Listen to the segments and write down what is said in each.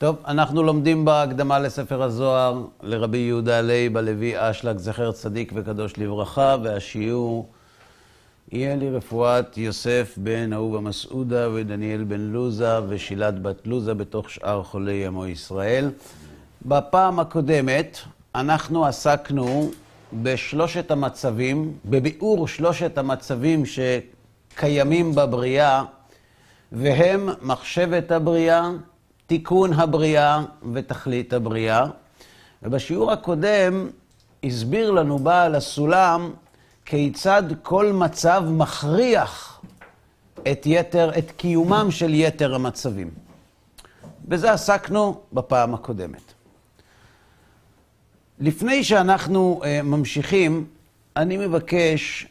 טוב, אנחנו לומדים בהקדמה לספר הזוהר לרבי יהודה לייב הלוי אשלג, זכר צדיק וקדוש לברכה, והשיעור יהיה לרפואת יוסף בן אהובה מסעודה ודניאל בן לוזה ושילת בת לוזה בתוך שאר חולי עמו ישראל. בפעם הקודמת אנחנו עסקנו בשלושת המצבים, בביאור שלושת המצבים שקיימים בבריאה, והם מחשבת הבריאה, תיקון הבריאה ותכלית הבריאה. ובשיעור הקודם הסביר לנו בעל הסולם כיצד כל מצב מכריח את, יתר, את קיומם של יתר המצבים. בזה עסקנו בפעם הקודמת. לפני שאנחנו uh, ממשיכים, אני מבקש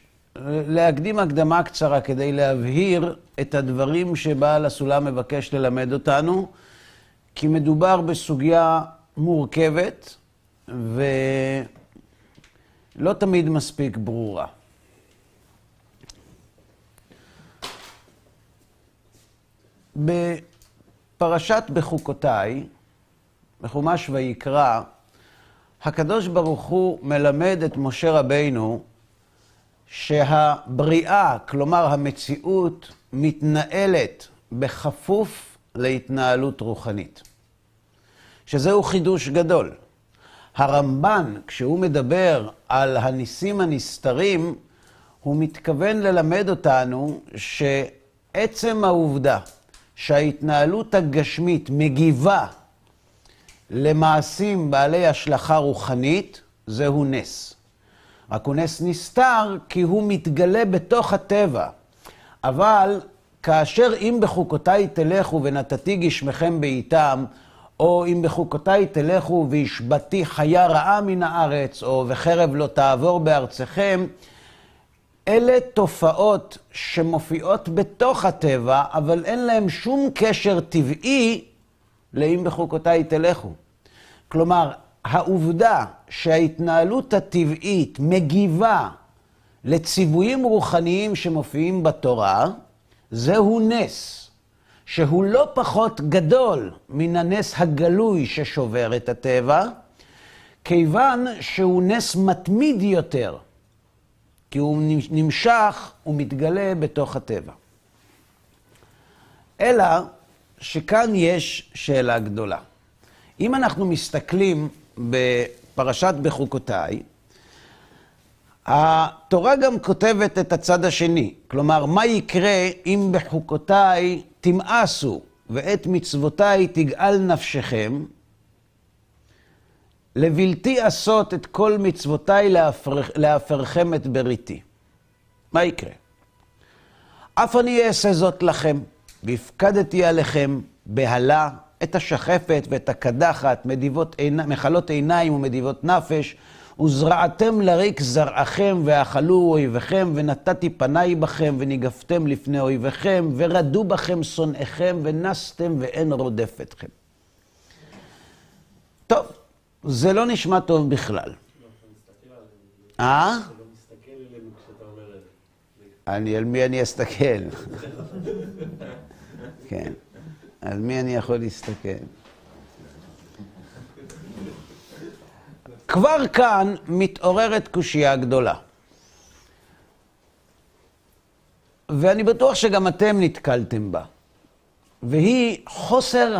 להקדים הקדמה קצרה כדי להבהיר את הדברים שבעל הסולם מבקש ללמד אותנו, כי מדובר בסוגיה מורכבת ולא תמיד מספיק ברורה. בפרשת בחוקותיי, בחומש ויקרא, הקדוש ברוך הוא מלמד את משה רבינו שהבריאה, כלומר המציאות, מתנהלת בכפוף להתנהלות רוחנית. שזהו חידוש גדול. הרמב"ן, כשהוא מדבר על הניסים הנסתרים, הוא מתכוון ללמד אותנו שעצם העובדה שההתנהלות הגשמית מגיבה למעשים בעלי השלכה רוחנית, זהו נס. רק הוא נס נסתר כי הוא מתגלה בתוך הטבע. אבל כאשר אם בחוקותיי תלכו ונתתי גשמכם בעיתם, או אם בחוקותיי תלכו והשבתי חיה רעה מן הארץ, או וחרב לא תעבור בארצכם, אלה תופעות שמופיעות בתוך הטבע, אבל אין להן שום קשר טבעי לאם בחוקותיי תלכו. כלומר, העובדה שההתנהלות הטבעית מגיבה לציוויים רוחניים שמופיעים בתורה, זהו נס, שהוא לא פחות גדול מן הנס הגלוי ששובר את הטבע, כיוון שהוא נס מתמיד יותר, כי הוא נמשך ומתגלה בתוך הטבע. אלא שכאן יש שאלה גדולה. אם אנחנו מסתכלים בפרשת בחוקותיי, התורה גם כותבת את הצד השני. כלומר, מה יקרה אם בחוקותיי תמאסו ואת מצוותיי תגאל נפשכם, לבלתי עשות את כל מצוותיי להפרכם את בריתי. מה יקרה? אף אני אעשה זאת לכם, והפקדתי עליכם בהלה את השחפת ואת הקדחת, מדיבות עיני, מחלות עיניים ומדיבות נפש, וזרעתם לריק זרעכם, ואכלו אויביכם, ונתתי פניי בכם, וניגפתם לפני אויביכם, ורדו בכם שונאיכם, ונסתם ואין רודף אתכם. טוב, זה לא נשמע טוב בכלל. אה? אני, על מי אני אסתכל? כן. על מי אני יכול להסתכל? כבר כאן מתעוררת קושייה גדולה. ואני בטוח שגם אתם נתקלתם בה. והיא חוסר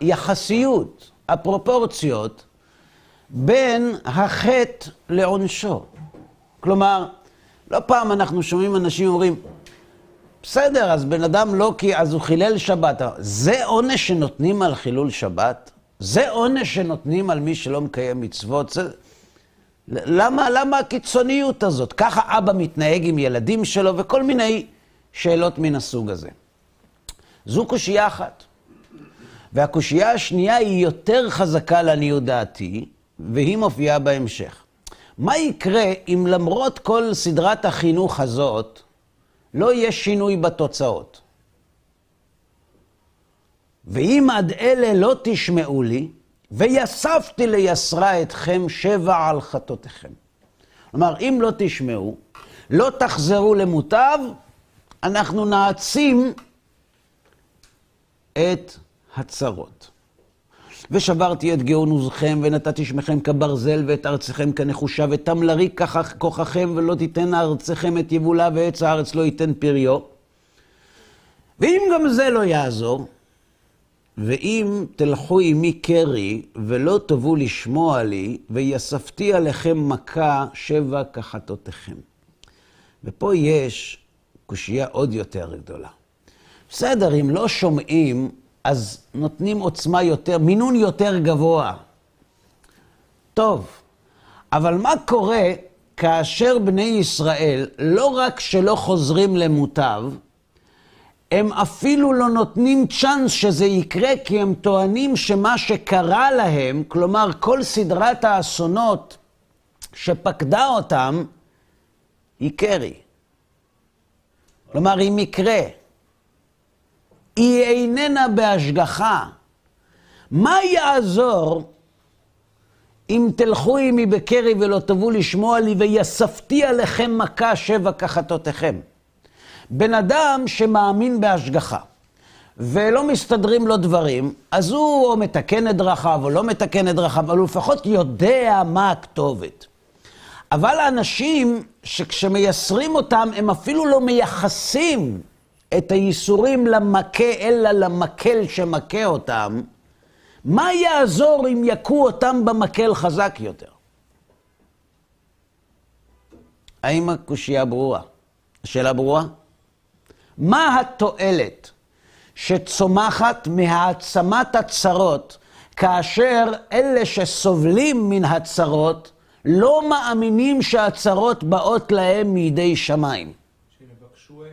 היחסיות, הפרופורציות, בין החטא לעונשו. כלומר, לא פעם אנחנו שומעים אנשים אומרים, בסדר, אז בן אדם לא כי, אז הוא חילל שבת. זה עונש שנותנים על חילול שבת? זה עונש שנותנים על מי שלא מקיים מצוות? זה... למה, למה הקיצוניות הזאת? ככה אבא מתנהג עם ילדים שלו וכל מיני שאלות מן הסוג הזה. זו קושייה אחת. והקושייה השנייה היא יותר חזקה לעניות דעתי, והיא מופיעה בהמשך. מה יקרה אם למרות כל סדרת החינוך הזאת, לא יהיה שינוי בתוצאות. ואם עד אלה לא תשמעו לי, ויספתי ליסרה אתכם שבע על חטאותיכם. כלומר, אם לא תשמעו, לא תחזרו למוטב, אנחנו נעצים את הצרות. ושברתי את גאון עוזכם, ונתתי שמכם כברזל, ואת ארצכם כנחושה, ותמלרי כוחכם, ולא תיתן ארצכם את יבולה, ועץ הארץ לא ייתן פריו. ואם גם זה לא יעזור, ואם תלכו עמי קרי, ולא תבואו לשמוע לי, ויספתי עליכם מכה שבע כחטאותיכם. ופה יש קושייה עוד יותר גדולה. בסדר, אם לא שומעים, אז נותנים עוצמה יותר, מינון יותר גבוה. טוב, אבל מה קורה כאשר בני ישראל לא רק שלא חוזרים למוטב, הם אפילו לא נותנים צ'אנס שזה יקרה, כי הם טוענים שמה שקרה להם, כלומר כל סדרת האסונות שפקדה אותם, היא קרי. כלומר, היא מקרה. היא איננה בהשגחה. מה יעזור אם תלכו עמי בקרי ולא תבואו לשמוע לי, ויספתי עליכם מכה שבע כחתותיכם? בן אדם שמאמין בהשגחה, ולא מסתדרים לו דברים, אז הוא או מתקן את דרכיו או לא מתקן את דרכיו, אבל הוא לפחות יודע מה הכתובת. אבל האנשים שכשמייסרים אותם, הם אפילו לא מייחסים את הייסורים למכה, אלא למקל שמכה אותם, מה יעזור אם יכו אותם במקל חזק יותר? האם הקושייה ברורה? השאלה ברורה? מה התועלת שצומחת מהעצמת הצרות, כאשר אלה שסובלים מן הצרות לא מאמינים שהצרות באות להם מידי שמיים? אה,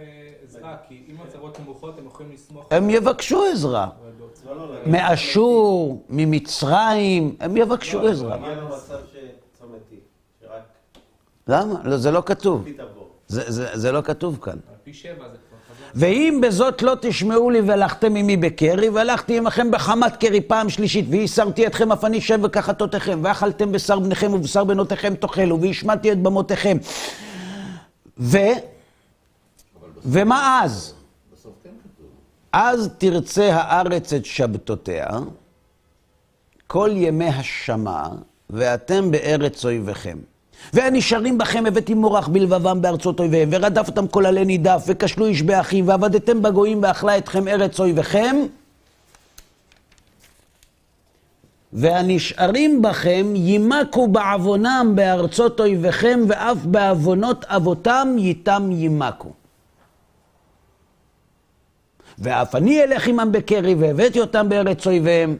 עזרה, כי אם הצרות נמוכות, הם יכולים לסמוך... הם יבקשו עזרה. מאשור, ממצרים, הם יבקשו עזרה. למה? לא, זה לא כתוב. זה, זה, זה לא כתוב כאן. על פי שבע זה. ואם בזאת לא תשמעו לי והלכתם עמי בקרי, והלכתי עמכם בחמת קרי פעם שלישית, והסרתי אתכם אף אני שב וכחתותיכם, ואכלתם בשר בניכם ובשר בנותיכם תאכלו, והשמדתי את במותיכם. ו... ומה אז? אז תרצה הארץ את שבתותיה, כל ימי השמה, ואתם בארץ אויביכם. והנשארים בכם הבאתי מורח בלבבם בארצות אויביהם, ורדפתם כל עלי נידף, וכשלו איש באחיו, ועבדתם בגויים ואכלה אתכם ארץ אויביכם. והנשארים בכם יימקו בעוונם בארצות אויביכם, ואף בעוונות אבותם ייתם יימקו. ואף אני אלך עמם בקרי, והבאתי אותם בארץ אויביהם.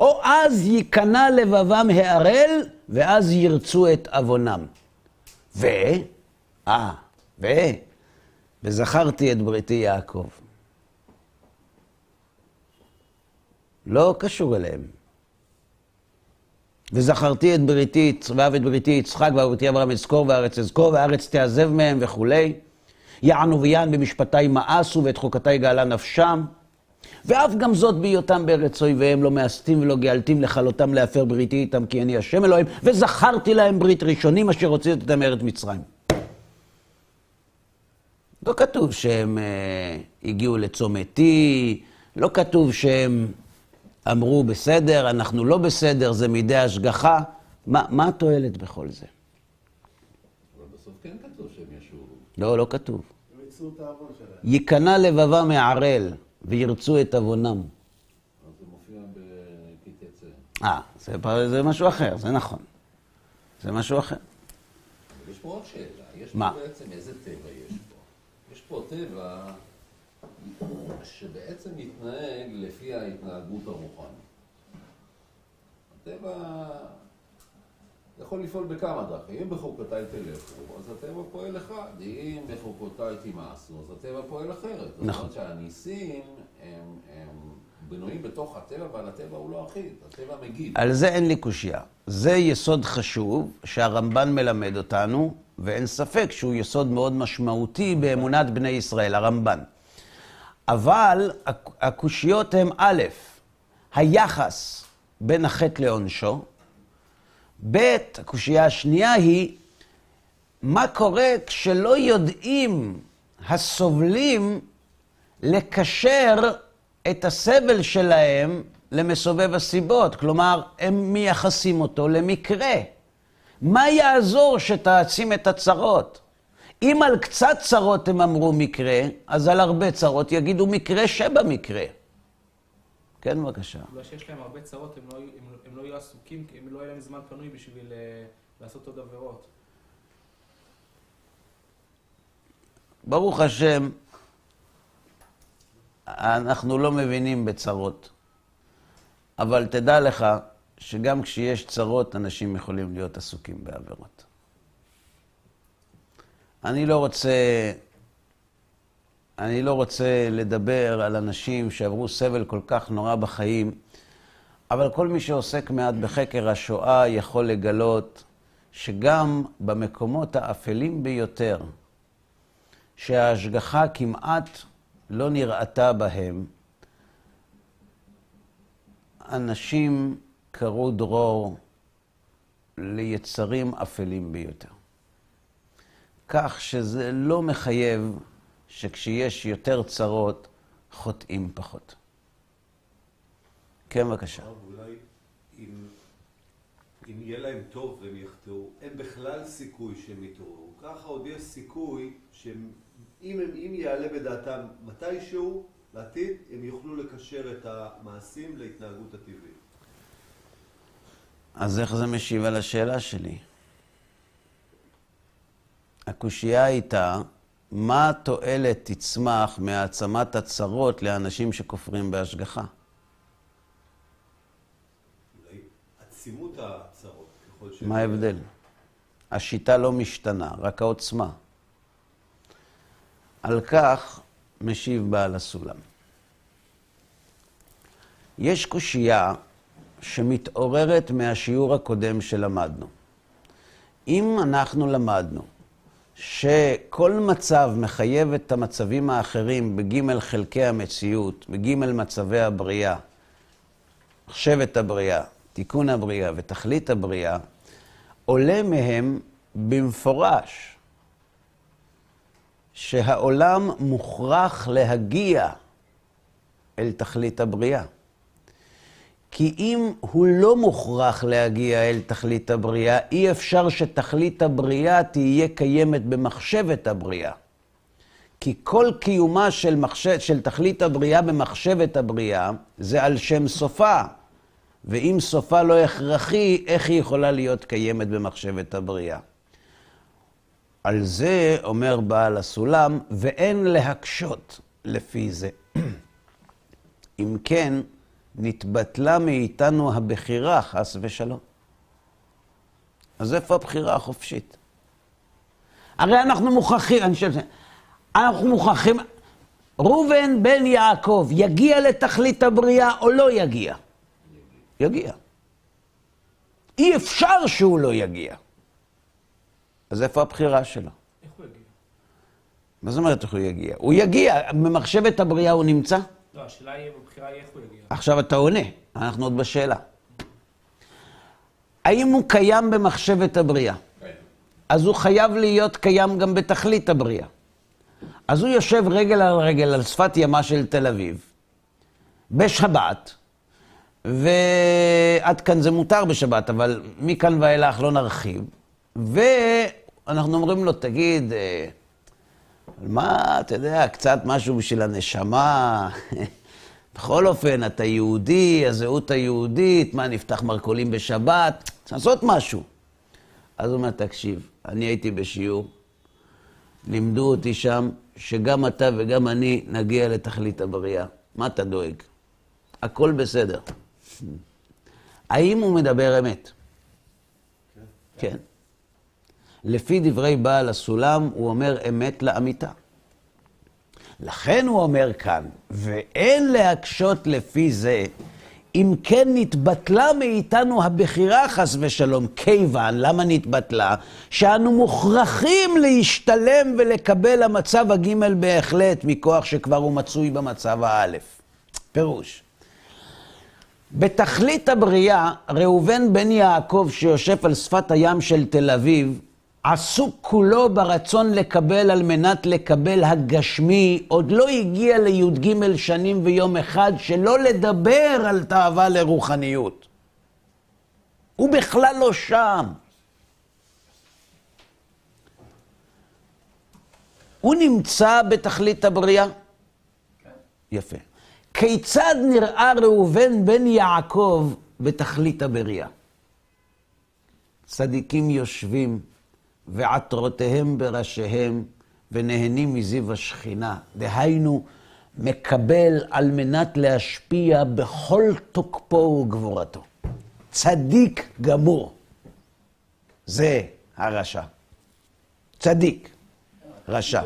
או אז ייכנע לבבם הערל, ואז ירצו את עוונם. ו... אה, ו... וזכרתי את בריתי יעקב. לא קשור אליהם. וזכרתי את בריתי, ואהב את בריתי יצחק, ואהב אברהם אזכור, והארץ אזכור, והארץ תעזב מהם וכולי. יענו ויען במשפטי מאסו, ואת חוקתי גאלה נפשם. ואף גם זאת בהיותם בארץ אויביהם, לא מאסתים ולא גאלתים לכלותם להפר בריתי איתם, כי אני השם אלוהים, וזכרתי להם ברית ראשונים אשר הוצאתי אותם מארץ מצרים. לא כתוב שהם אה, הגיעו לצומת T, לא כתוב שהם אמרו בסדר, אנחנו לא בסדר, זה מידי השגחה. מה, מה התועלת בכל זה? אבל בסוף כן כתוב שהם ישובו. לא, לא כתוב. הם ייצרו את העוון שלהם. ייכנע לבבם מערל, וירצו את עוונם. אז זה מופיע ב"כי תצא". אה, זה, זה משהו אחר, זה נכון. זה משהו אחר. יש פה עוד שאלה. יש מה? פה בעצם איזה טבע יש פה? יש פה טבע שבעצם מתנהג לפי ההתנהגות הרוחנית. הטבע יכול לפעול בכמה דרכים. אם בחוקותיי תלכו, אז הטבע פועל אחד. אם בחוקותיי תמאסו, אז הטבע פועל אחרת. זאת נכון. אומרת שהניסים הם, הם בנויים בתוך הטבע, אבל הטבע הוא לא אחיד. הטבע מגיב. על זה אין לי קושייה. זה יסוד חשוב שהרמב"ן מלמד אותנו, ואין ספק שהוא יסוד מאוד משמעותי באמונת בני ישראל, הרמב"ן. אבל הק- הקושיות הן א', היחס בין החטא לעונשו, ב', הקושייה השנייה היא, מה קורה כשלא יודעים הסובלים לקשר את הסבל שלהם למסובב הסיבות, כלומר, הם מייחסים אותו למקרה. מה יעזור שתעצים את הצרות? אם על קצת צרות הם אמרו מקרה, אז על הרבה צרות יגידו מקרה שבמקרה. כן, בבקשה. בגלל שיש להם הרבה צרות, הם לא, הם, הם לא יהיו עסוקים, הם לא יהיה להם זמן פנוי בשביל אה, לעשות עוד עבירות. ברוך השם, אנחנו לא מבינים בצרות. אבל תדע לך שגם כשיש צרות, אנשים יכולים להיות עסוקים בעבירות. אני לא רוצה, אני לא רוצה לדבר על אנשים שעברו סבל כל כך נורא בחיים, אבל כל מי שעוסק מעט בחקר השואה יכול לגלות שגם במקומות האפלים ביותר, שההשגחה כמעט לא נראתה בהם, אנשים קראו דרור ליצרים אפלים ביותר. כך שזה לא מחייב שכשיש יותר צרות, חוטאים פחות. כן, בבקשה. אולי אם, אם יהיה להם טוב והם יחטאו, אין בכלל סיכוי שהם יתעוררו. ככה עוד יש סיכוי שאם אם, הם- אם יעלה בדעתם מתישהו, לעתיד, הם יוכלו לקשר את המעשים להתנהגות הטבעית. אז איך זה משיב על השאלה שלי? הקושייה הייתה, מה התועלת תצמח מהעצמת הצרות לאנשים שכופרים בהשגחה? עצימות הצרות, ככל ש... מה ההבדל? השיטה לא משתנה, רק העוצמה. על כך משיב בעל הסולם. יש קושייה שמתעוררת מהשיעור הקודם שלמדנו. אם אנחנו למדנו שכל מצב מחייב את המצבים האחרים בג' חלקי המציאות, בג' מצבי הבריאה, מחשבת הבריאה, תיקון הבריאה ותכלית הבריאה, עולה מהם במפורש שהעולם מוכרח להגיע אל תכלית הבריאה. כי אם הוא לא מוכרח להגיע אל תכלית הבריאה, אי אפשר שתכלית הבריאה תהיה קיימת במחשבת הבריאה. כי כל קיומה של, מחשב, של תכלית הבריאה במחשבת הבריאה זה על שם סופה. ואם סופה לא הכרחי, איך היא יכולה להיות קיימת במחשבת הבריאה? על זה אומר בעל הסולם, ואין להקשות לפי זה. אם כן, נתבטלה מאיתנו הבחירה, חס ושלום. אז איפה הבחירה החופשית? הרי אנחנו מוכרחים, אני חושב, אנחנו מוכרחים, ראובן בן יעקב יגיע לתכלית הבריאה או לא יגיע? יגיע. אי אפשר שהוא לא יגיע. אז איפה הבחירה שלו? איך הוא יגיע? מה זאת אומרת איך הוא יגיע? הוא יגיע, במחשבת הבריאה הוא נמצא? לא, השאלה היא, בבחירה היא איך הוא יגיע. עכשיו אתה עונה, אנחנו עוד בשאלה. האם הוא קיים במחשבת הבריאה? כן. אז הוא חייב להיות קיים גם בתכלית הבריאה. אז הוא יושב רגל על רגל על שפת ימה של תל אביב, בשבת, ועד כאן זה מותר בשבת, אבל מכאן ואילך לא נרחיב, ואנחנו אומרים לו, תגיד, אה, מה, אתה יודע, קצת משהו בשביל הנשמה. בכל אופן, אתה יהודי, הזהות היהודית, מה, נפתח מרכולים בשבת? צריך לעשות משהו. אז הוא אומר, תקשיב, אני הייתי בשיעור, לימדו אותי שם שגם אתה וגם אני נגיע לתכלית הבריאה. מה אתה דואג? הכל בסדר. האם הוא מדבר אמת? כן. לפי דברי בעל הסולם, הוא אומר אמת לאמיתה. לכן הוא אומר כאן, ואין להקשות לפי זה, אם כן נתבטלה מאיתנו הבחירה חס ושלום, כיוון, למה נתבטלה? שאנו מוכרחים להשתלם ולקבל המצב הגימל בהחלט, מכוח שכבר הוא מצוי במצב האלף. פירוש. בתכלית הבריאה, ראובן בן יעקב שיושב על שפת הים של תל אביב, עסוק כולו ברצון לקבל על מנת לקבל הגשמי, עוד לא הגיע לי"ג שנים ויום אחד, שלא לדבר על תאווה לרוחניות. הוא בכלל לא שם. הוא נמצא בתכלית הבריאה? יפה. כיצד נראה ראובן בן יעקב בתכלית הבריאה? צדיקים יושבים ועטרותיהם בראשיהם ונהנים מזיו השכינה. דהיינו, מקבל על מנת להשפיע בכל תוקפו וגבורתו. צדיק גמור. זה הרשע. צדיק, רשע.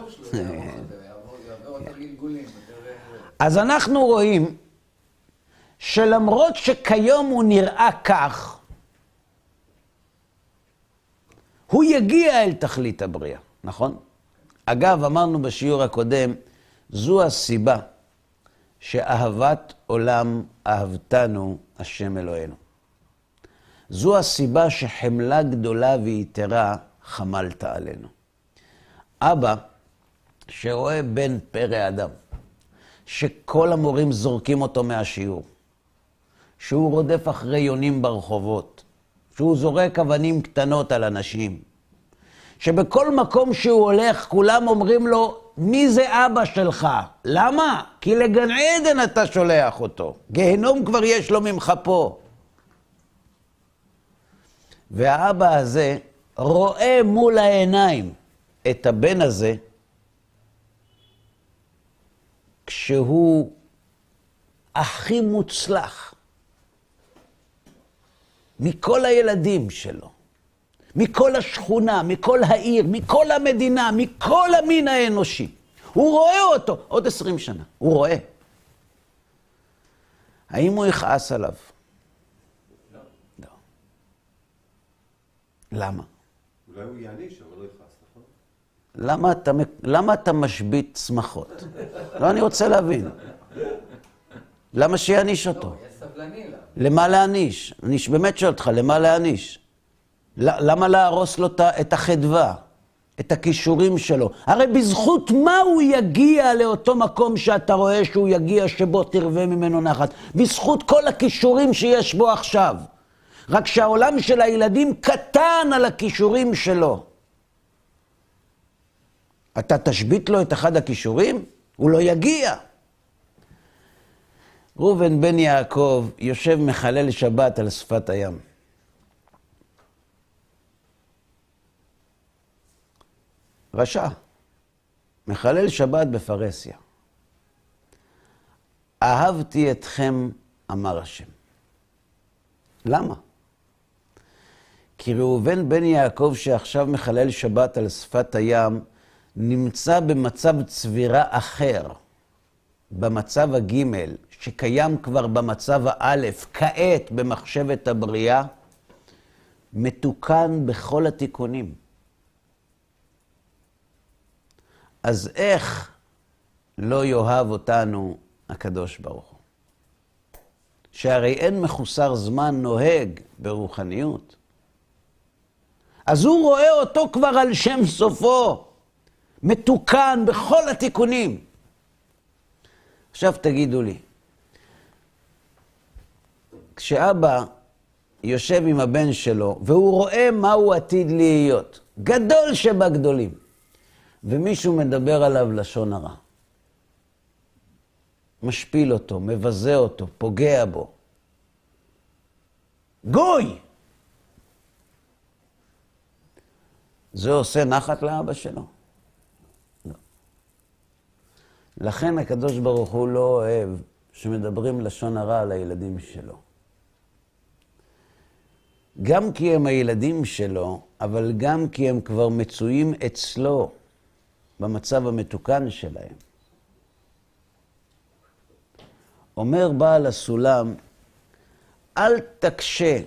אז אנחנו רואים שלמרות שכיום הוא נראה כך, הוא יגיע אל תכלית הבריאה, נכון? אגב, אמרנו בשיעור הקודם, זו הסיבה שאהבת עולם אהבתנו השם אלוהינו. זו הסיבה שחמלה גדולה ויתרה חמלת עלינו. אבא, שרואה בן פרא אדם, שכל המורים זורקים אותו מהשיעור, שהוא רודף אחרי יונים ברחובות, שהוא זורק אבנים קטנות על אנשים, שבכל מקום שהוא הולך כולם אומרים לו, מי זה אבא שלך? למה? כי לגן עדן אתה שולח אותו. גיהנום כבר יש לו ממך פה. והאבא הזה רואה מול העיניים את הבן הזה כשהוא הכי מוצלח מכל הילדים שלו, מכל השכונה, מכל העיר, מכל המדינה, מכל המין האנושי. הוא רואה אותו עוד עשרים שנה, הוא רואה. האם הוא יכעס עליו? לא. לא. למה? אולי הוא יעניש, אבל לא יכעס, נכון? למה אתה, למה אתה משבית שמחות? לא, אני רוצה להבין. למה שיעניש אותו? למה להעניש? אני באמת שואל אותך, למה להעניש? למה להרוס לו את החדווה, את הכישורים שלו? הרי בזכות מה הוא יגיע לאותו מקום שאתה רואה שהוא יגיע, שבו תרווה ממנו נחת? בזכות כל הכישורים שיש בו עכשיו. רק שהעולם של הילדים קטן על הכישורים שלו. אתה תשבית לו את אחד הכישורים? הוא לא יגיע. ראובן בן יעקב יושב מחלל שבת על שפת הים. רשע, מחלל שבת בפרהסיה. אהבתי אתכם, אמר השם. למה? כי ראובן בן יעקב שעכשיו מחלל שבת על שפת הים, נמצא במצב צבירה אחר. במצב הגימל, שקיים כבר במצב האלף, כעת במחשבת הבריאה, מתוקן בכל התיקונים. אז איך לא יאהב אותנו הקדוש ברוך הוא? שהרי אין מחוסר זמן נוהג ברוחניות. אז הוא רואה אותו כבר על שם סופו, מתוקן בכל התיקונים. עכשיו תגידו לי, כשאבא יושב עם הבן שלו והוא רואה מה הוא עתיד להיות, גדול שבגדולים, ומישהו מדבר עליו לשון הרע, משפיל אותו, מבזה אותו, פוגע בו, גוי! זה עושה נחת לאבא שלו? לכן הקדוש ברוך הוא לא אוהב שמדברים לשון הרע על הילדים שלו. גם כי הם הילדים שלו, אבל גם כי הם כבר מצויים אצלו במצב המתוקן שלהם. אומר בעל הסולם, אל תקשה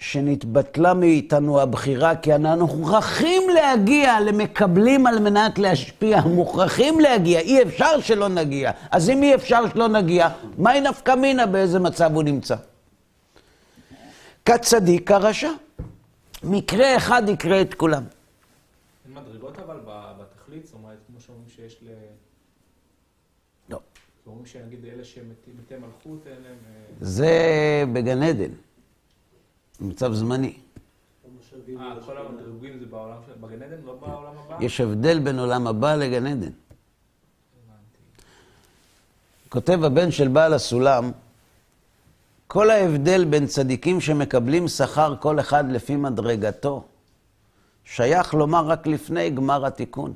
שנתבטלה מאיתנו הבחירה, כי אנחנו מוכרחים להגיע למקבלים על מנת להשפיע, מוכרחים להגיע, אי אפשר שלא נגיע. אז אם אי אפשר שלא נגיע, מהי נפקא מינה באיזה מצב הוא נמצא? כצדיק כרשע. מקרה אחד יקרה את כולם. אבל ב- בתכלית? זאת אומרת, כמו שאומרים שיש ל... לא. אומרים שנגיד אלה שמתי מתי מלכות, אין להם... אה, זה בגן עדן. מצב זמני. אה, כל המדרגים זה בעולם של... בגן עדן, לא בעולם הבא? יש הבדל בין עולם הבא לגן עדן. כותב הבן של בעל הסולם, כל ההבדל בין צדיקים שמקבלים שכר כל אחד לפי מדרגתו, שייך לומר רק לפני גמר התיקון.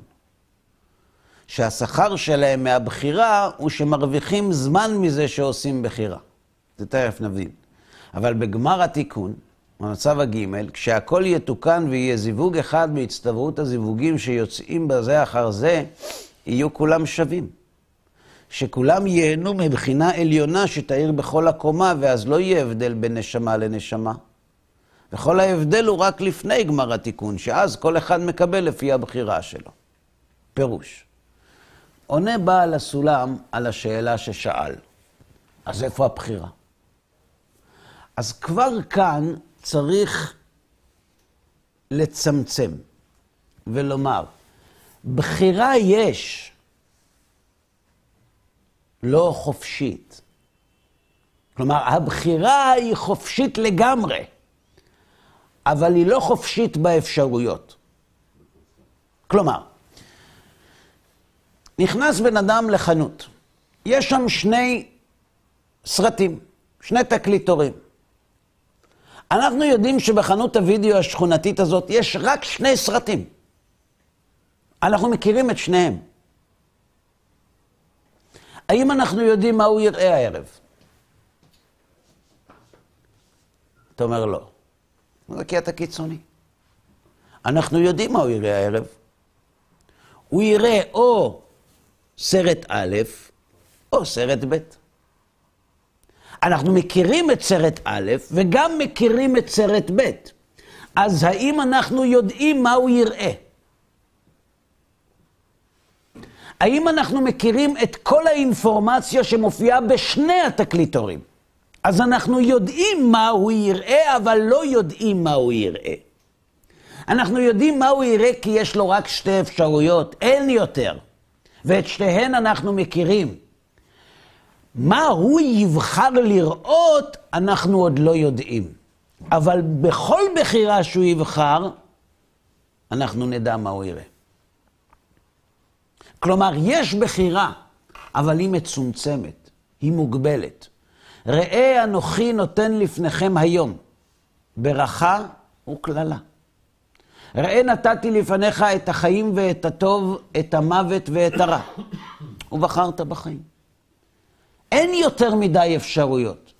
שהשכר שלהם מהבחירה הוא שמרוויחים זמן מזה שעושים בחירה. זה תכף נבין. אבל בגמר התיקון, במצב הג', כשהכל יתוקן ויהיה זיווג אחד בהצטברות הזיווגים שיוצאים בזה אחר זה, יהיו כולם שווים. שכולם ייהנו מבחינה עליונה שתאיר בכל הקומה, ואז לא יהיה הבדל בין נשמה לנשמה. וכל ההבדל הוא רק לפני גמר התיקון, שאז כל אחד מקבל לפי הבחירה שלו. פירוש. עונה בעל הסולם על השאלה ששאל. אז איפה הבחירה? אז כבר כאן צריך לצמצם ולומר, בחירה יש, לא חופשית. כלומר, הבחירה היא חופשית לגמרי, אבל היא לא חופשית באפשרויות. כלומר, נכנס בן אדם לחנות, יש שם שני סרטים, שני תקליטורים. אנחנו יודעים שבחנות הוידאו השכונתית הזאת יש רק שני סרטים. אנחנו מכירים את שניהם. האם אנחנו יודעים מה הוא יראה הערב? אתה אומר לא. זה קטע קיצוני. אנחנו יודעים מה הוא יראה הערב. הוא יראה או סרט א' או סרט ב'. אנחנו מכירים את סרט א' וגם מכירים את סרט ב'. אז האם אנחנו יודעים מה הוא יראה? האם אנחנו מכירים את כל האינפורמציה שמופיעה בשני התקליטורים? אז אנחנו יודעים מה הוא יראה, אבל לא יודעים מה הוא יראה. אנחנו יודעים מה הוא יראה כי יש לו רק שתי אפשרויות, אין יותר. ואת שתיהן אנחנו מכירים. מה הוא יבחר לראות, אנחנו עוד לא יודעים. אבל בכל בחירה שהוא יבחר, אנחנו נדע מה הוא יראה. כלומר, יש בחירה, אבל היא מצומצמת, היא מוגבלת. ראה אנוכי נותן לפניכם היום, ברכה וקללה. ראה נתתי לפניך את החיים ואת הטוב, את המוות ואת הרע. ובחרת בחיים. אין יותר מדי אפשרויות.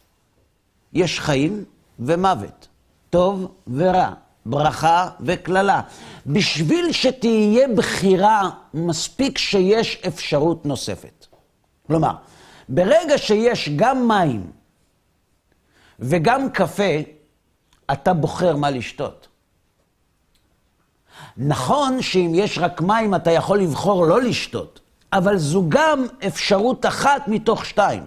יש חיים ומוות, טוב ורע, ברכה וקללה. בשביל שתהיה בחירה, מספיק שיש אפשרות נוספת. כלומר, ברגע שיש גם מים וגם קפה, אתה בוחר מה לשתות. נכון שאם יש רק מים אתה יכול לבחור לא לשתות, אבל זו גם אפשרות אחת מתוך שתיים.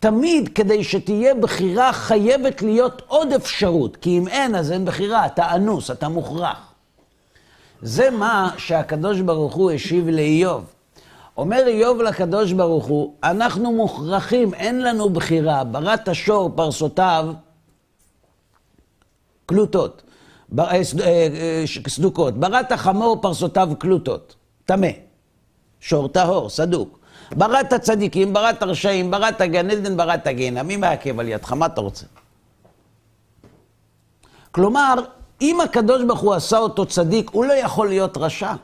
תמיד כדי שתהיה בחירה חייבת להיות עוד אפשרות, כי אם אין אז אין בחירה, אתה אנוס, אתה מוכרח. זה מה שהקדוש ברוך הוא השיב לאיוב. אומר איוב לקדוש ברוך הוא, אנחנו מוכרחים, אין לנו בחירה, בראת השור פרסותיו קלוטות, אה, אה, אה, סדוקות, בראת החמור פרסותיו קלוטות, טמא, שור טהור, סדוק. בראת צדיקים, בראת רשעים, בראת גן עדן, בראת גיהנם. מי מעכב על ידך? מה אתה רוצה? כלומר, אם הקדוש ברוך הוא עשה אותו צדיק, הוא לא יכול להיות רשע.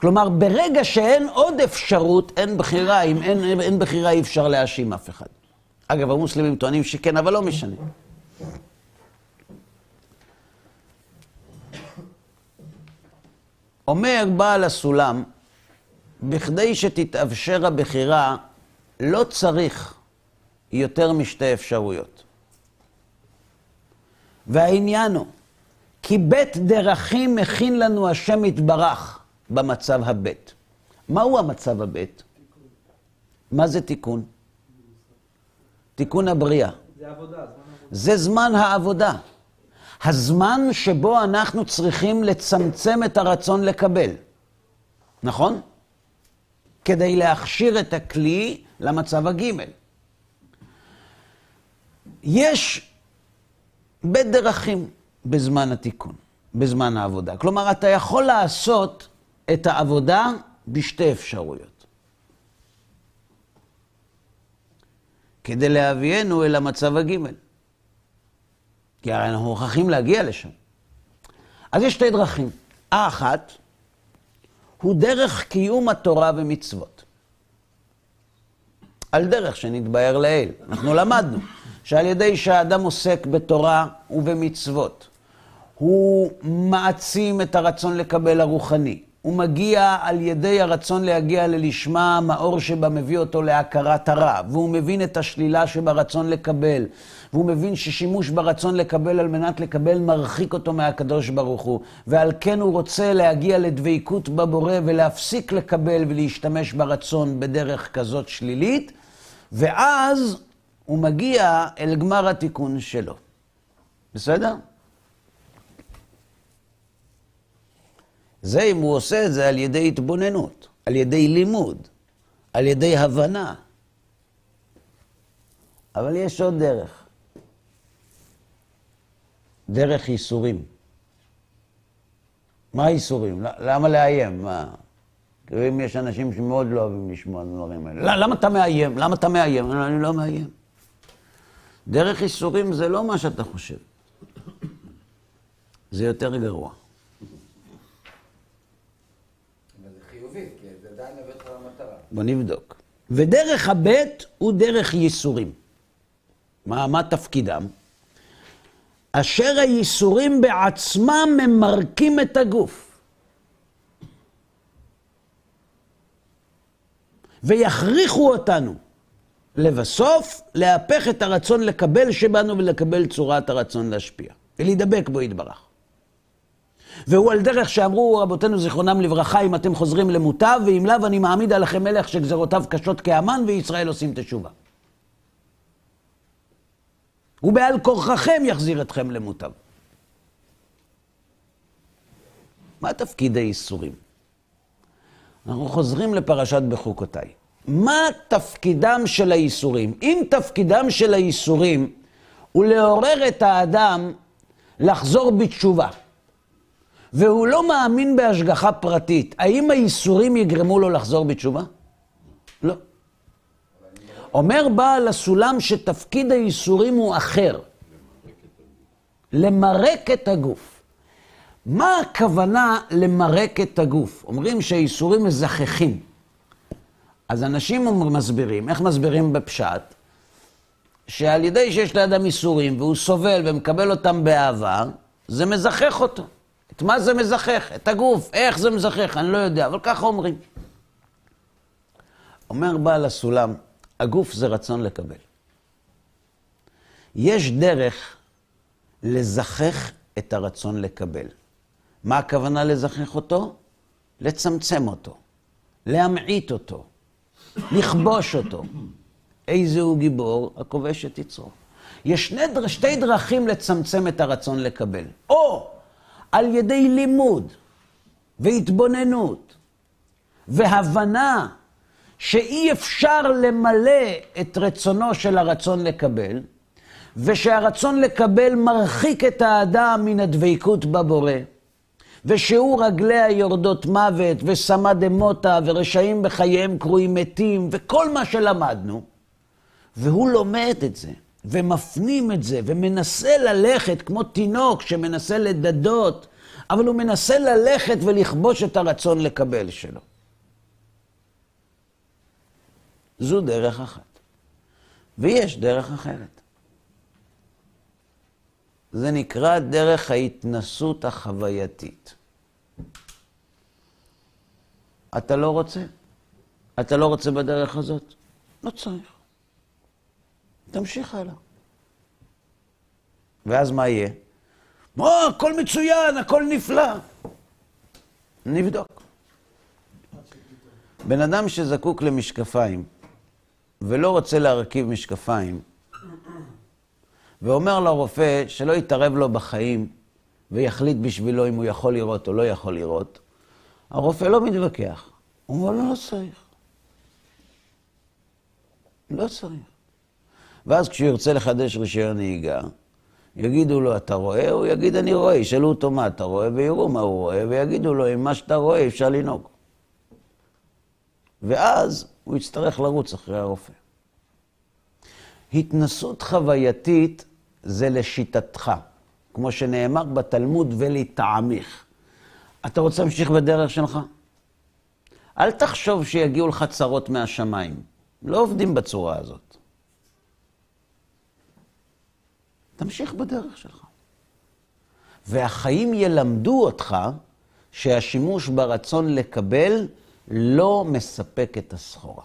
כלומר, ברגע שאין עוד אפשרות, אין בחירה. אם אין, אין בחירה, אי אפשר להאשים אף אחד. אגב, המוסלמים טוענים שכן, אבל לא משנה. אומר בעל הסולם, בכדי שתתאפשר הבחירה, לא צריך יותר משתי אפשרויות. והעניין הוא, כי בית דרכים מכין לנו השם יתברך במצב הבית. מהו המצב הבית? מה זה תיקון? תיקון הבריאה. זה עבודה. זה זמן העבודה. הזמן שבו אנחנו צריכים לצמצם את הרצון לקבל, נכון? כדי להכשיר את הכלי למצב הגימל. יש בית דרכים בזמן התיקון, בזמן העבודה. כלומר, אתה יכול לעשות את העבודה בשתי אפשרויות. כדי להביאנו אל המצב הגימל. כי הרי אנחנו מוכרחים להגיע לשם. אז יש שתי דרכים. האחת, הוא דרך קיום התורה ומצוות. על דרך שנתבהר לעיל. אנחנו למדנו שעל ידי שהאדם עוסק בתורה ובמצוות, הוא מעצים את הרצון לקבל הרוחני. הוא מגיע על ידי הרצון להגיע ללשמה, המאור שבה מביא אותו להכרת הרע, והוא מבין את השלילה שברצון לקבל, והוא מבין ששימוש ברצון לקבל על מנת לקבל מרחיק אותו מהקדוש ברוך הוא, ועל כן הוא רוצה להגיע לדבקות בבורא ולהפסיק לקבל ולהשתמש ברצון בדרך כזאת שלילית, ואז הוא מגיע אל גמר התיקון שלו. בסדר? זה אם הוא עושה את זה על ידי התבוננות, על ידי לימוד, על ידי הבנה. אבל יש עוד דרך. דרך ייסורים. מה ייסורים? למה לאיים? מה? כאילו אם יש אנשים שמאוד לא אוהבים לשמוע על הדברים האלה. למה אתה מאיים? למה אתה מאיים? אני לא מאיים. דרך ייסורים זה לא מה שאתה חושב. זה יותר גרוע. בוא נבדוק. ודרך הבית הוא דרך ייסורים. מה, מה תפקידם? אשר הייסורים בעצמם ממרקים את הגוף. ויכריחו אותנו לבסוף להפך את הרצון לקבל שבנו ולקבל צורת הרצון להשפיע, ולהידבק בו יתברך. והוא על דרך שאמרו רבותינו זיכרונם לברכה, אם אתם חוזרים למוטב, ואם לאו אני מעמיד עליכם מלך שגזרותיו קשות כאמן, וישראל עושים תשובה. ובעל כורחכם יחזיר אתכם למוטב. מה תפקיד הייסורים? אנחנו חוזרים לפרשת בחוקותיי. מה תפקידם של הייסורים? אם תפקידם של הייסורים הוא לעורר את האדם לחזור בתשובה, והוא לא מאמין בהשגחה פרטית, האם הייסורים יגרמו לו לחזור בתשובה? לא. אומר בעל הסולם שתפקיד הייסורים הוא אחר. למרק את הגוף. מה הכוונה למרק את הגוף? אומרים שהייסורים מזככים. אז אנשים מסבירים, איך מסבירים בפשט? שעל ידי שיש לאדם ייסורים והוא סובל ומקבל אותם באהבה, זה מזכך אותו. את מה זה מזכך? את הגוף. איך זה מזכך? אני לא יודע, אבל ככה אומרים. אומר בעל הסולם, הגוף זה רצון לקבל. יש דרך לזכך את הרצון לקבל. מה הכוונה לזכך אותו? לצמצם אותו, להמעיט אותו, לכבוש אותו. איזה הוא גיבור? הכובש את יצרו. יש שני, שתי דרכים לצמצם את הרצון לקבל. או על ידי לימוד והתבוננות והבנה שאי אפשר למלא את רצונו של הרצון לקבל, ושהרצון לקבל מרחיק את האדם מן הדבקות בבורא, ושהוא רגליה יורדות מוות, ושמה דמותה, ורשעים בחייהם קרויים מתים, וכל מה שלמדנו, והוא לומד את זה. ומפנים את זה, ומנסה ללכת כמו תינוק שמנסה לדדות, אבל הוא מנסה ללכת ולכבוש את הרצון לקבל שלו. זו דרך אחת. ויש דרך אחרת. זה נקרא דרך ההתנסות החווייתית. אתה לא רוצה? אתה לא רוצה בדרך הזאת? לא צריך. תמשיך הלאה. ואז מה יהיה? מה, הכל מצוין, הכל נפלא. נבדוק. בן אדם שזקוק למשקפיים ולא רוצה להרכיב משקפיים, ואומר לרופא שלא יתערב לו בחיים ויחליט בשבילו אם הוא יכול לראות או לא יכול לראות, הרופא לא מתווכח. הוא אומר לו, לא צריך. לא צריך. ואז כשהוא ירצה לחדש רישיון נהיגה, יגידו לו, אתה רואה? הוא יגיד, אני רואה. ישאלו אותו, מה אתה רואה? ויראו מה הוא רואה, ויגידו לו, אם מה שאתה רואה אפשר לנהוג. ואז הוא יצטרך לרוץ אחרי הרופא. התנסות חווייתית זה לשיטתך, כמו שנאמר בתלמוד ולטעמיך. אתה רוצה להמשיך בדרך שלך? אל תחשוב שיגיעו לך צרות מהשמיים. לא עובדים בצורה הזאת. תמשיך בדרך שלך. והחיים ילמדו אותך שהשימוש ברצון לקבל לא מספק את הסחורה.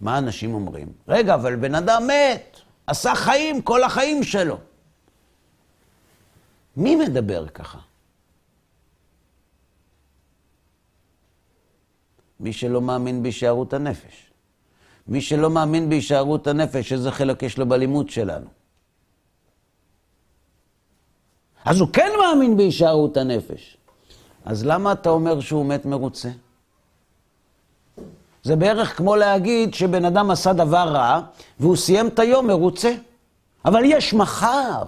מה אנשים אומרים? רגע, אבל בן אדם מת, עשה חיים כל החיים שלו. מי מדבר ככה? מי שלא מאמין בהישארות הנפש. מי שלא מאמין בהישארות הנפש, איזה חלק יש לו בלימוד שלנו? אז הוא כן מאמין בהישארות הנפש. אז למה אתה אומר שהוא מת מרוצה? זה בערך כמו להגיד שבן אדם עשה דבר רע, והוא סיים את היום מרוצה. אבל יש מחר.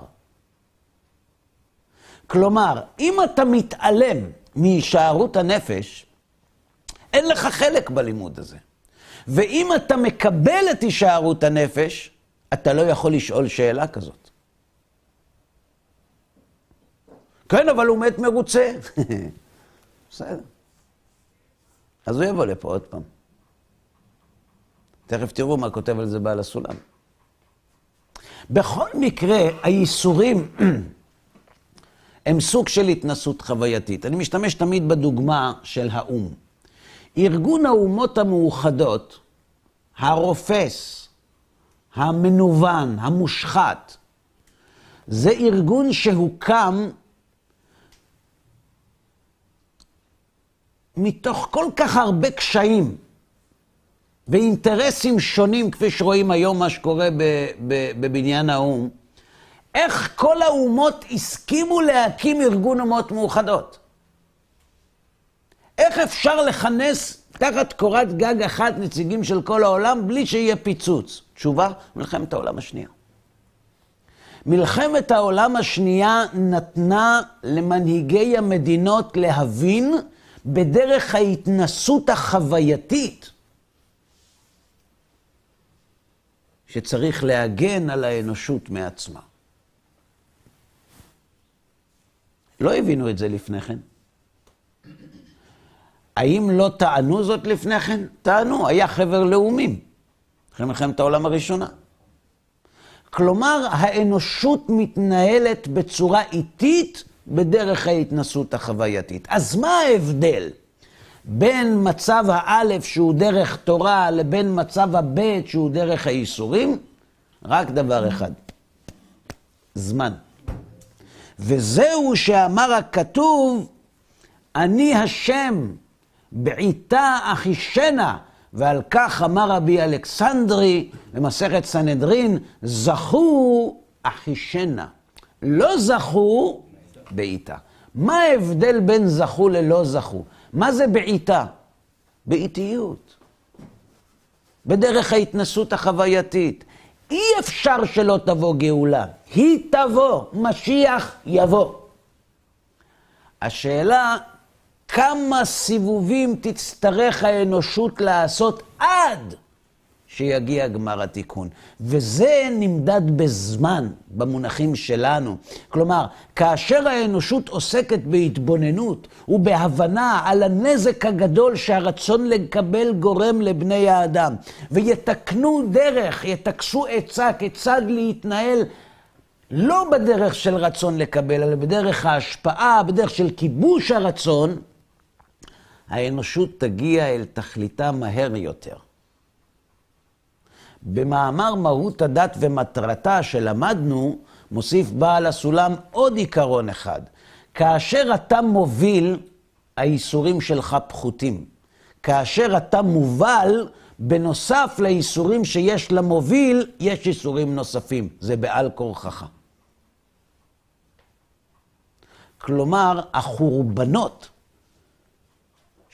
כלומר, אם אתה מתעלם מהישארות הנפש, אין לך חלק בלימוד הזה. ואם אתה מקבל את הישארות הנפש, אתה לא יכול לשאול שאלה כזאת. כן, אבל הוא מת מרוצה. בסדר. אז הוא יבוא לפה עוד פעם. תכף תראו מה כותב על זה בעל הסולם. בכל מקרה, הייסורים הם סוג של התנסות חווייתית. אני משתמש תמיד בדוגמה של האו"ם. ארגון האומות המאוחדות, הרופס, המנוון, המושחת, זה ארגון שהוקם מתוך כל כך הרבה קשיים ואינטרסים שונים, כפי שרואים היום מה שקורה בבניין האו"ם, איך כל האומות הסכימו להקים ארגון אומות מאוחדות? איך אפשר לכנס תחת קורת גג אחת נציגים של כל העולם בלי שיהיה פיצוץ? תשובה, מלחמת העולם השנייה. מלחמת העולם השנייה נתנה למנהיגי המדינות להבין בדרך ההתנסות החווייתית שצריך להגן על האנושות מעצמה. לא הבינו את זה לפני כן. האם לא טענו זאת לפני כן? טענו, היה חבר לאומים, אחרי מלחמת העולם הראשונה. כלומר, האנושות מתנהלת בצורה איטית בדרך ההתנסות החווייתית. אז מה ההבדל בין מצב האלף, שהוא דרך תורה, לבין מצב הבית, שהוא דרך הייסורים? רק דבר אחד, זמן. וזהו שאמר הכתוב, אני השם, בעיתה אחישנה, ועל כך אמר רבי אלכסנדרי במסכת סנהדרין, זכו אחישנה. לא זכו בעיטה. מה ההבדל בין זכו ללא זכו? מה זה בעיטה? באיטיות. בדרך ההתנסות החווייתית. אי אפשר שלא תבוא גאולה. היא תבוא, משיח יבוא. השאלה, כמה סיבובים תצטרך האנושות לעשות עד שיגיע גמר התיקון. וזה נמדד בזמן, במונחים שלנו. כלומר, כאשר האנושות עוסקת בהתבוננות ובהבנה על הנזק הגדול שהרצון לקבל גורם לבני האדם, ויתקנו דרך, יטכסו עצה כיצד להתנהל לא בדרך של רצון לקבל, אלא בדרך ההשפעה, בדרך של כיבוש הרצון, האנושות תגיע אל תכליתה מהר יותר. במאמר מהות הדת ומטרתה שלמדנו, מוסיף בעל הסולם עוד עיקרון אחד. כאשר אתה מוביל, האיסורים שלך פחותים. כאשר אתה מובל, בנוסף לאיסורים שיש למוביל, יש איסורים נוספים. זה בעל כורחך. כלומר, החורבנות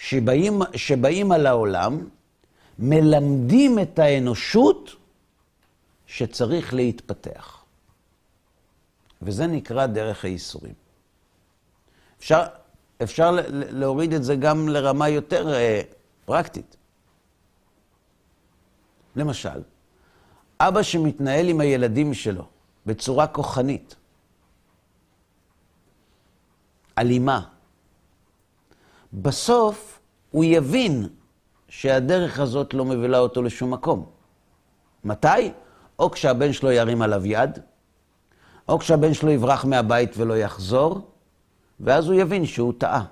שבאים, שבאים על העולם, מלמדים את האנושות שצריך להתפתח. וזה נקרא דרך הייסורים. אפשר, אפשר להוריד את זה גם לרמה יותר אה, פרקטית. למשל, אבא שמתנהל עם הילדים שלו בצורה כוחנית, אלימה, בסוף הוא יבין שהדרך הזאת לא מובילה אותו לשום מקום. מתי? או כשהבן שלו ירים עליו יד, או כשהבן שלו יברח מהבית ולא יחזור, ואז הוא יבין שהוא טעה.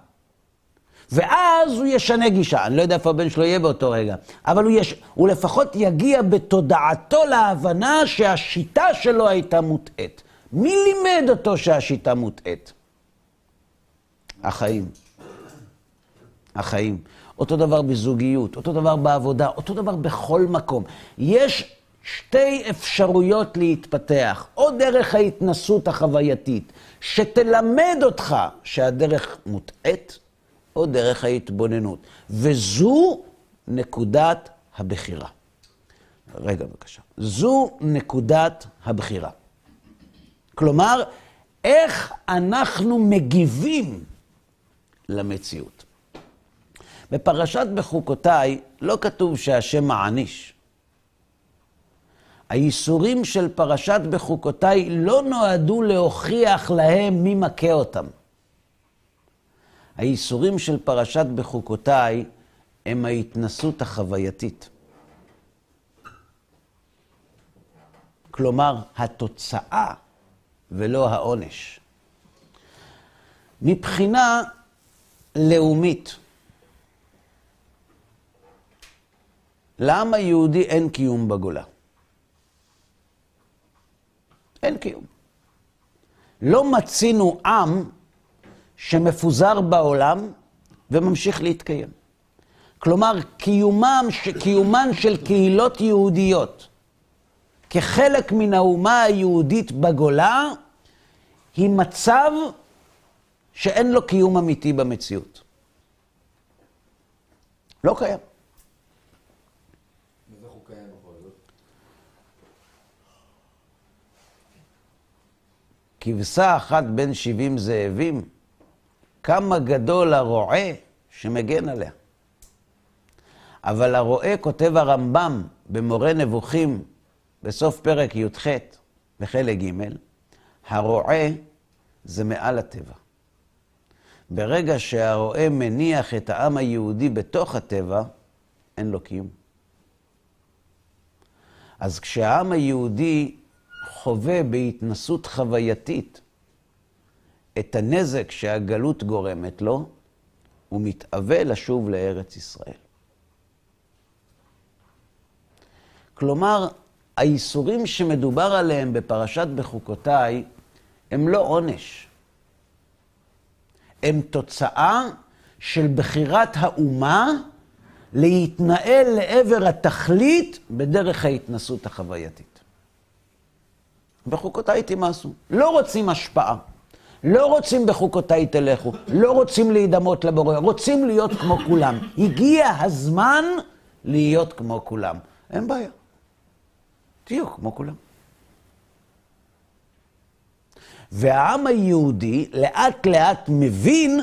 ואז הוא ישנה גישה. אני לא יודע איפה הבן שלו יהיה באותו רגע, אבל הוא, יש, הוא לפחות יגיע בתודעתו להבנה שהשיטה שלו הייתה מוטעית. מי לימד אותו שהשיטה מוטעית? החיים. החיים. אותו דבר בזוגיות, אותו דבר בעבודה, אותו דבר בכל מקום. יש שתי אפשרויות להתפתח, או דרך ההתנסות החווייתית, שתלמד אותך שהדרך מוטעית, או דרך ההתבוננות. וזו נקודת הבחירה. רגע, בבקשה. זו נקודת הבחירה. כלומר, איך אנחנו מגיבים למציאות. בפרשת בחוקותיי לא כתוב שהשם מעניש. הייסורים של פרשת בחוקותיי לא נועדו להוכיח להם מי מכה אותם. הייסורים של פרשת בחוקותיי הם ההתנסות החווייתית. כלומר, התוצאה ולא העונש. מבחינה לאומית, לעם היהודי אין קיום בגולה. אין קיום. לא מצינו עם שמפוזר בעולם וממשיך להתקיים. כלומר, קיומם, קיומן של קהילות יהודיות כחלק מן האומה היהודית בגולה, היא מצב שאין לו קיום אמיתי במציאות. לא קיים. ואיך הוא קיים בכל זאת? כבשה אחת בין שבעים זאבים, כמה גדול הרועה שמגן עליה. אבל הרועה, כותב הרמב"ם במורה נבוכים, בסוף פרק י"ח, בחלק ג', הרועה זה מעל הטבע. ברגע שהרועה מניח את העם היהודי בתוך הטבע, אין לו קיום. אז כשהעם היהודי חווה בהתנסות חווייתית את הנזק שהגלות גורמת לו, הוא מתאווה לשוב לארץ ישראל. כלומר, האיסורים שמדובר עליהם בפרשת בחוקותיי הם לא עונש. הם תוצאה של בחירת האומה להתנהל לעבר התכלית בדרך ההתנסות החווייתית. בחוקותיי תימאסו. לא רוצים השפעה. לא רוצים בחוקותיי תלכו, לא רוצים להידמות לבורא, רוצים להיות כמו כולם. הגיע הזמן להיות כמו כולם. אין בעיה. תהיו כמו כולם. והעם היהודי לאט לאט מבין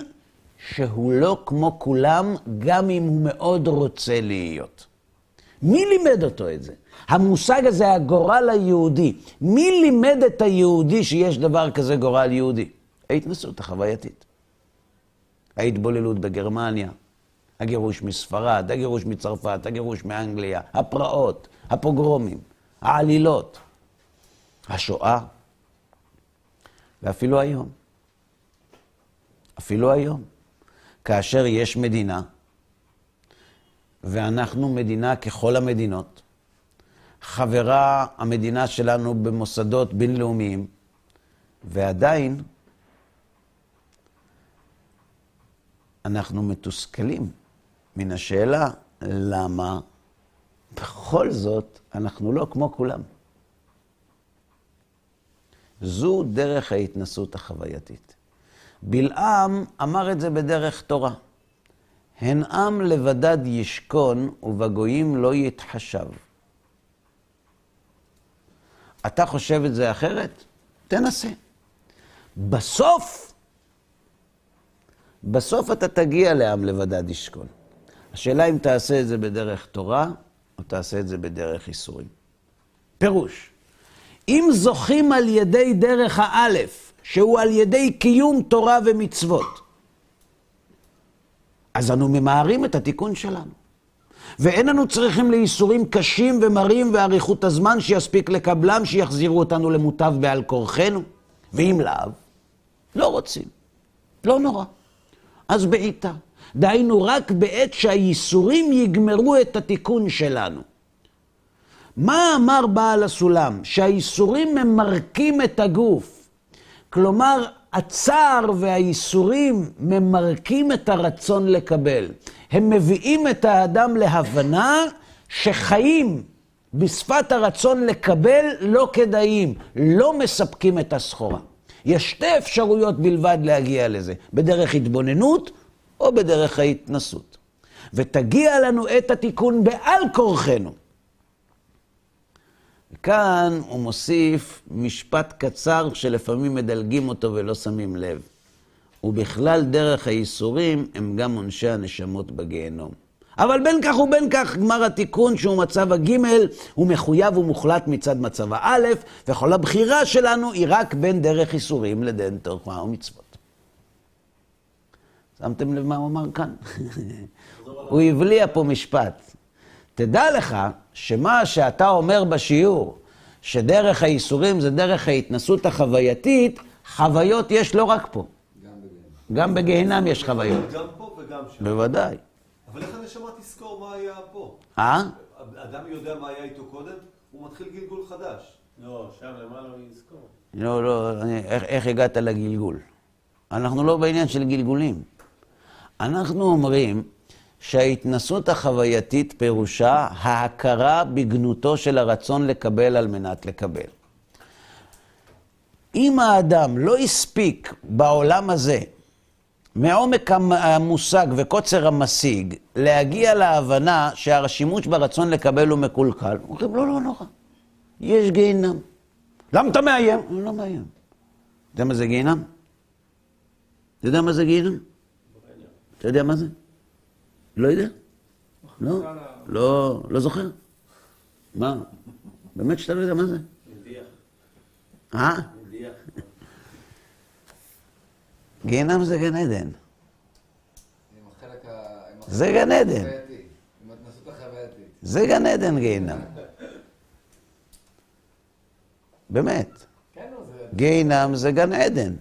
שהוא לא כמו כולם, גם אם הוא מאוד רוצה להיות. מי לימד אותו את זה? המושג הזה, הגורל היהודי. מי לימד את היהודי שיש דבר כזה גורל יהודי? ההתנסות החווייתית. ההתבוללות בגרמניה, הגירוש מספרד, הגירוש מצרפת, הגירוש מאנגליה, הפרעות, הפוגרומים, העלילות, השואה, ואפילו היום. אפילו היום. כאשר יש מדינה, ואנחנו מדינה ככל המדינות, חברה המדינה שלנו במוסדות בינלאומיים, ועדיין אנחנו מתוסכלים מן השאלה למה ובכל זאת, אנחנו לא כמו כולם. זו דרך ההתנסות החווייתית. בלעם אמר את זה בדרך תורה. הן עם לבדד ישכון ובגויים לא יתחשב. אתה חושב את זה אחרת? תנסה. בסוף, בסוף אתה תגיע לעם לבדד ישכון. השאלה אם תעשה את זה בדרך תורה, או תעשה את זה בדרך ייסורים. פירוש, אם זוכים על ידי דרך האלף, שהוא על ידי קיום תורה ומצוות, אז אנו ממהרים את התיקון שלנו. ואין אנו צריכים לייסורים קשים ומרים ואריכות הזמן שיספיק לקבלם, שיחזירו אותנו למוטב בעל כורחנו. ואם לאו, לא רוצים. לא נורא. אז בעיטה. דהיינו, רק בעת שהייסורים יגמרו את התיקון שלנו. מה אמר בעל הסולם? שהייסורים ממרקים את הגוף. כלומר, הצער והייסורים ממרקים את הרצון לקבל. הם מביאים את האדם להבנה שחיים בשפת הרצון לקבל לא כדאיים, לא מספקים את הסחורה. יש שתי אפשרויות בלבד להגיע לזה, בדרך התבוננות או בדרך ההתנסות. ותגיע לנו את התיקון בעל כורחנו. וכאן הוא מוסיף משפט קצר שלפעמים מדלגים אותו ולא שמים לב. ובכלל דרך הייסורים הם גם עונשי הנשמות בגיהנום. אבל בין כך ובין כך, גמר התיקון, שהוא מצב הגימל, הוא מחויב ומוחלט מצד מצב האלף, וכל הבחירה שלנו היא רק בין דרך ייסורים לדין תורה ומצוות. שמתם לב מה הוא אמר כאן? הוא הבליע פה משפט. תדע לך שמה שאתה אומר בשיעור, שדרך הייסורים זה דרך ההתנסות החווייתית, חוויות יש לא רק פה. גם בגיהנם יש חוויות. גם פה וגם שם. בוודאי. אבל איך הנשמה תזכור מה היה פה? אה? אדם יודע מה היה איתו קודם, הוא מתחיל גלגול חדש. לא, שם למעלה הוא יזכור. לא, לא, אני, איך, איך הגעת לגלגול? אנחנו לא בעניין של גלגולים. אנחנו אומרים שההתנסות החווייתית פירושה ההכרה בגנותו של הרצון לקבל על מנת לקבל. אם האדם לא הספיק בעולם הזה, מעומק המ- המושג וקוצר המשיג, להגיע להבנה שהשימוש ברצון לקבל הוא מקולקל, אומרים, לא, לא נורא, יש גיהינם. למה אתה מאיים? אני לא מאיים. אתה יודע מה זה גיהינם? אתה יודע מה זה גיהינם? אתה יודע מה זה? לא יודע? לא? לא, לא זוכר? מה? באמת שאתה לא יודע מה זה? מדיח, אה? מדיח. גיהינם זה גן עדן. זה גן עדן. זה גן עדן גיהינם. באמת. כן, נו, זה... גיהינם זה גן עדן.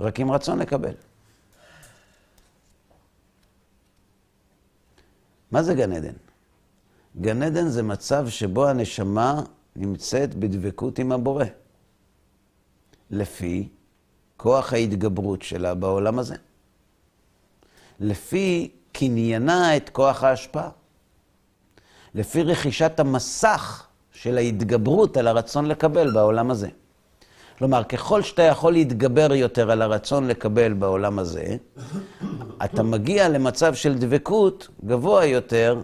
רק עם רצון לקבל. מה זה גן עדן? גן עדן זה מצב שבו הנשמה נמצאת בדבקות עם הבורא. לפי כוח ההתגברות שלה בעולם הזה. לפי קניינה את כוח ההשפעה. לפי רכישת המסך של ההתגברות על הרצון לקבל בעולם הזה. כלומר, ככל שאתה יכול להתגבר יותר על הרצון לקבל בעולם הזה, אתה מגיע למצב של דבקות גבוה יותר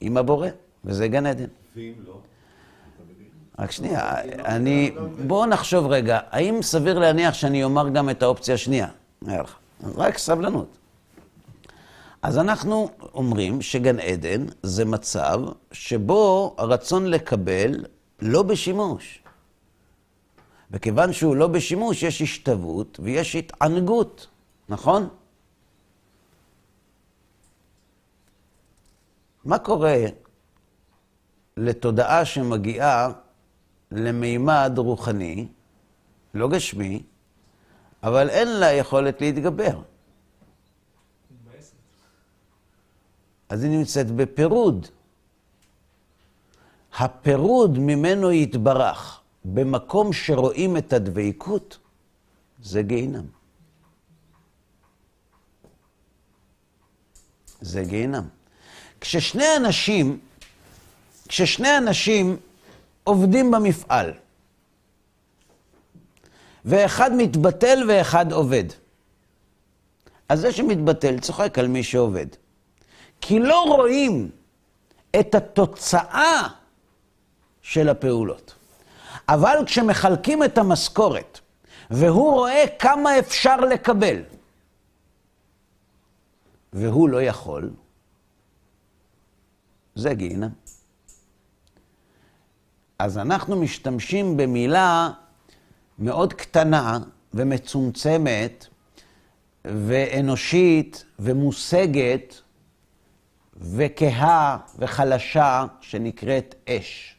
עם הבורא, וזה גן עדן. ואם לא? רק שנייה, אני... בואו נחשוב רגע, האם סביר להניח שאני אומר גם את האופציה השנייה? נראה לך. רק סבלנות. אז אנחנו אומרים שגן עדן זה מצב שבו הרצון לקבל לא בשימוש. וכיוון שהוא לא בשימוש, יש השתוות ויש התענגות, נכון? מה קורה לתודעה שמגיעה למימד רוחני, לא גשמי, אבל אין לה יכולת להתגבר? אז היא נמצאת בפירוד. הפירוד ממנו יתברך במקום שרואים את הדבקות, זה גיהינם. זה גיהינם. כששני אנשים, כששני אנשים עובדים במפעל, ואחד מתבטל ואחד עובד, אז זה שמתבטל צוחק על מי שעובד. כי לא רואים את התוצאה של הפעולות. אבל כשמחלקים את המשכורת, והוא רואה כמה אפשר לקבל, והוא לא יכול, זה גיהינם. אז אנחנו משתמשים במילה מאוד קטנה ומצומצמת ואנושית ומושגת וכהה וחלשה שנקראת אש.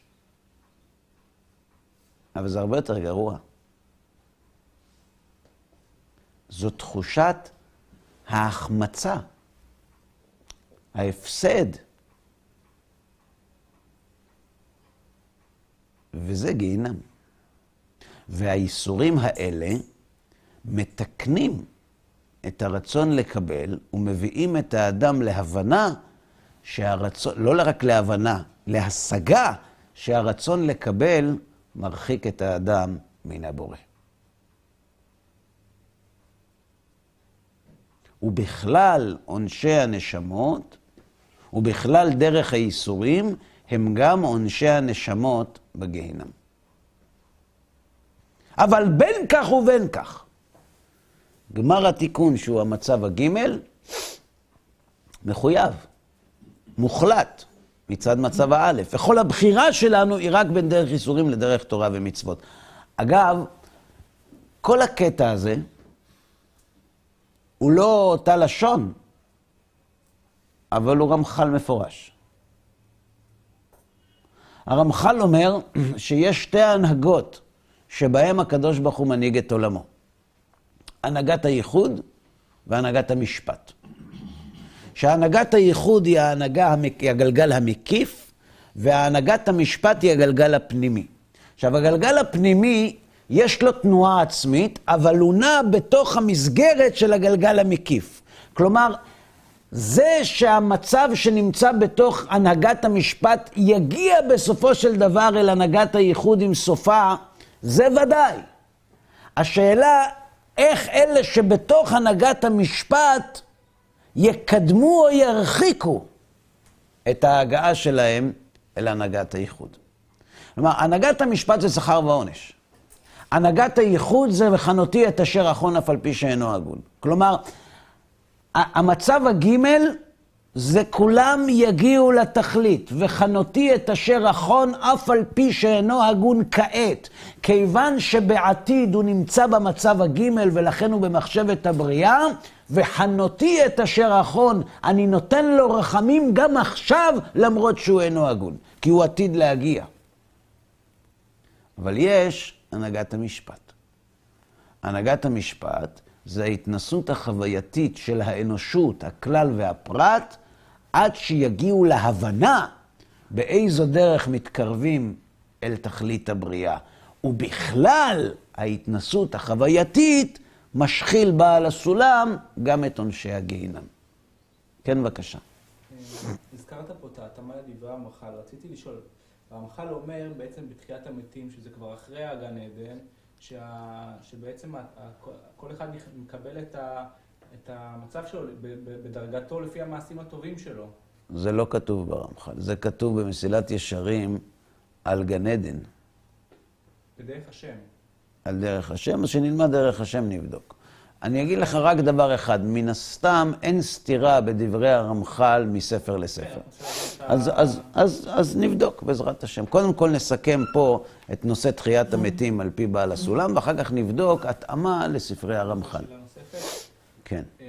אבל זה הרבה יותר גרוע. זו תחושת ההחמצה, ההפסד. וזה גיהינם. והאיסורים האלה מתקנים את הרצון לקבל ומביאים את האדם להבנה שהרצון, לא רק להבנה, להשגה שהרצון לקבל מרחיק את האדם מן הבורא. ובכלל עונשי הנשמות, ובכלל דרך הייסורים, הם גם עונשי הנשמות בגיהינם. אבל בין כך ובין כך, גמר התיקון, שהוא המצב הגימל, מחויב, מוחלט, מצד מצב האלף. וכל הבחירה שלנו היא רק בין דרך איסורים לדרך תורה ומצוות. אגב, כל הקטע הזה הוא לא אותה לשון, אבל הוא רמח"ל מפורש. הרמח"ל אומר שיש שתי הנהגות שבהם הקדוש ברוך הוא מנהיג את עולמו. הנהגת הייחוד והנהגת המשפט. שהנהגת הייחוד היא ההנהגה, הגלגל המקיף, והנהגת המשפט היא הגלגל הפנימי. עכשיו, הגלגל הפנימי, יש לו תנועה עצמית, אבל הוא נע בתוך המסגרת של הגלגל המקיף. כלומר, זה שהמצב שנמצא בתוך הנהגת המשפט יגיע בסופו של דבר אל הנהגת הייחוד עם סופה, זה ודאי. השאלה, איך אלה שבתוך הנהגת המשפט יקדמו או ירחיקו את ההגעה שלהם אל הנהגת הייחוד. כלומר, הנהגת המשפט זה שכר ועונש. הנהגת הייחוד זה וחנותי את אשר אחון אף על פי שאינו הגון. כלומר, המצב הגימל זה כולם יגיעו לתכלית, וחנותי את אשר אחון אף על פי שאינו הגון כעת. כיוון שבעתיד הוא נמצא במצב הגימל ולכן הוא במחשבת הבריאה, וחנותי את אשר אחון, אני נותן לו רחמים גם עכשיו, למרות שהוא אינו הגון, כי הוא עתיד להגיע. אבל יש הנהגת המשפט. הנהגת המשפט זה ההתנסות החווייתית של האנושות, הכלל והפרט, עד שיגיעו להבנה באיזו דרך מתקרבים אל תכלית הבריאה. ובכלל, ההתנסות החווייתית משחיל בעל הסולם גם את עונשי הגיהינם. כן, בבקשה. הזכרת פה את ההתאמה לדברי המח"ל, רציתי לשאול, המח"ל אומר בעצם בתחיית המתים, שזה כבר אחרי הגן עדן, שה... שבעצם כל אחד מקבל את, ה... את המצב שלו בדרגתו לפי המעשים הטובים שלו. זה לא כתוב ברמח"ל, זה כתוב במסילת ישרים על גן עדן. בדרך השם. על דרך השם, אז שנלמד דרך השם נבדוק. אני אגיד לך רק דבר אחד, מן הסתם אין סתירה בדברי הרמח"ל מספר לספר. אז, אז, אז, אז נבדוק בעזרת השם. קודם כל נסכם פה את נושא תחיית המתים על פי בעל הסולם, ואחר כך נבדוק התאמה לספרי הרמח"ל. כן. אמ,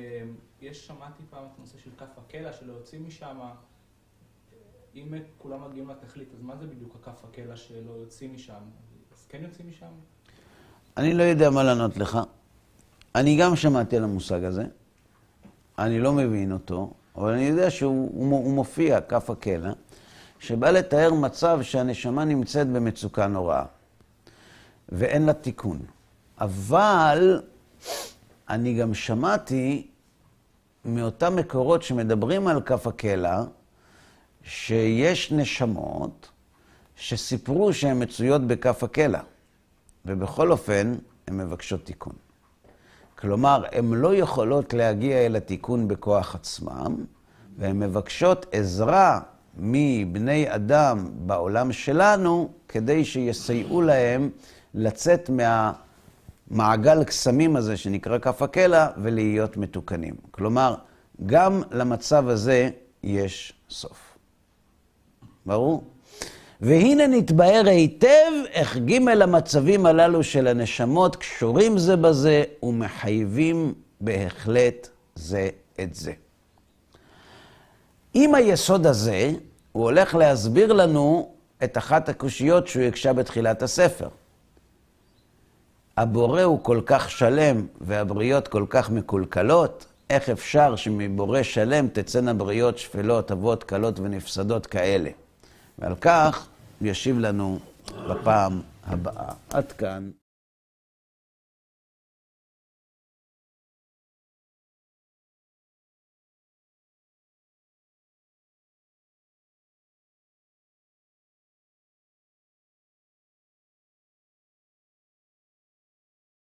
יש, שמעתי פעם את הנושא של כף הקלע, שלא יוצאים משם. אם כולם מגיעים לתכלית, אז מה זה בדיוק הכף הקלע שלא יוצאים משם? אז כן יוצאים משם? אני לא יודע מה לענות לך. אני גם שמעתי על המושג הזה, אני לא מבין אותו, אבל אני יודע שהוא מופיע, כף הקלע, שבא לתאר מצב שהנשמה נמצאת במצוקה נוראה, ואין לה תיקון. אבל אני גם שמעתי מאותם מקורות שמדברים על כף הקלע, שיש נשמות שסיפרו שהן מצויות בכף הקלע, ובכל אופן הן מבקשות תיקון. כלומר, הן לא יכולות להגיע אל התיקון בכוח עצמם, והן מבקשות עזרה מבני אדם בעולם שלנו, כדי שיסייעו להם לצאת מהמעגל קסמים הזה שנקרא כף הקלע ולהיות מתוקנים. כלומר, גם למצב הזה יש סוף. ברור? והנה נתבהר היטב איך ג' המצבים הללו של הנשמות קשורים זה בזה ומחייבים בהחלט זה את זה. עם היסוד הזה, הוא הולך להסביר לנו את אחת הקושיות שהוא הקשה בתחילת הספר. הבורא הוא כל כך שלם והבריות כל כך מקולקלות, איך אפשר שמבורא שלם תצאנה בריות שפלות, אבות, קלות ונפסדות כאלה? ועל כך ישיב לנו בפעם הבאה. עד כאן.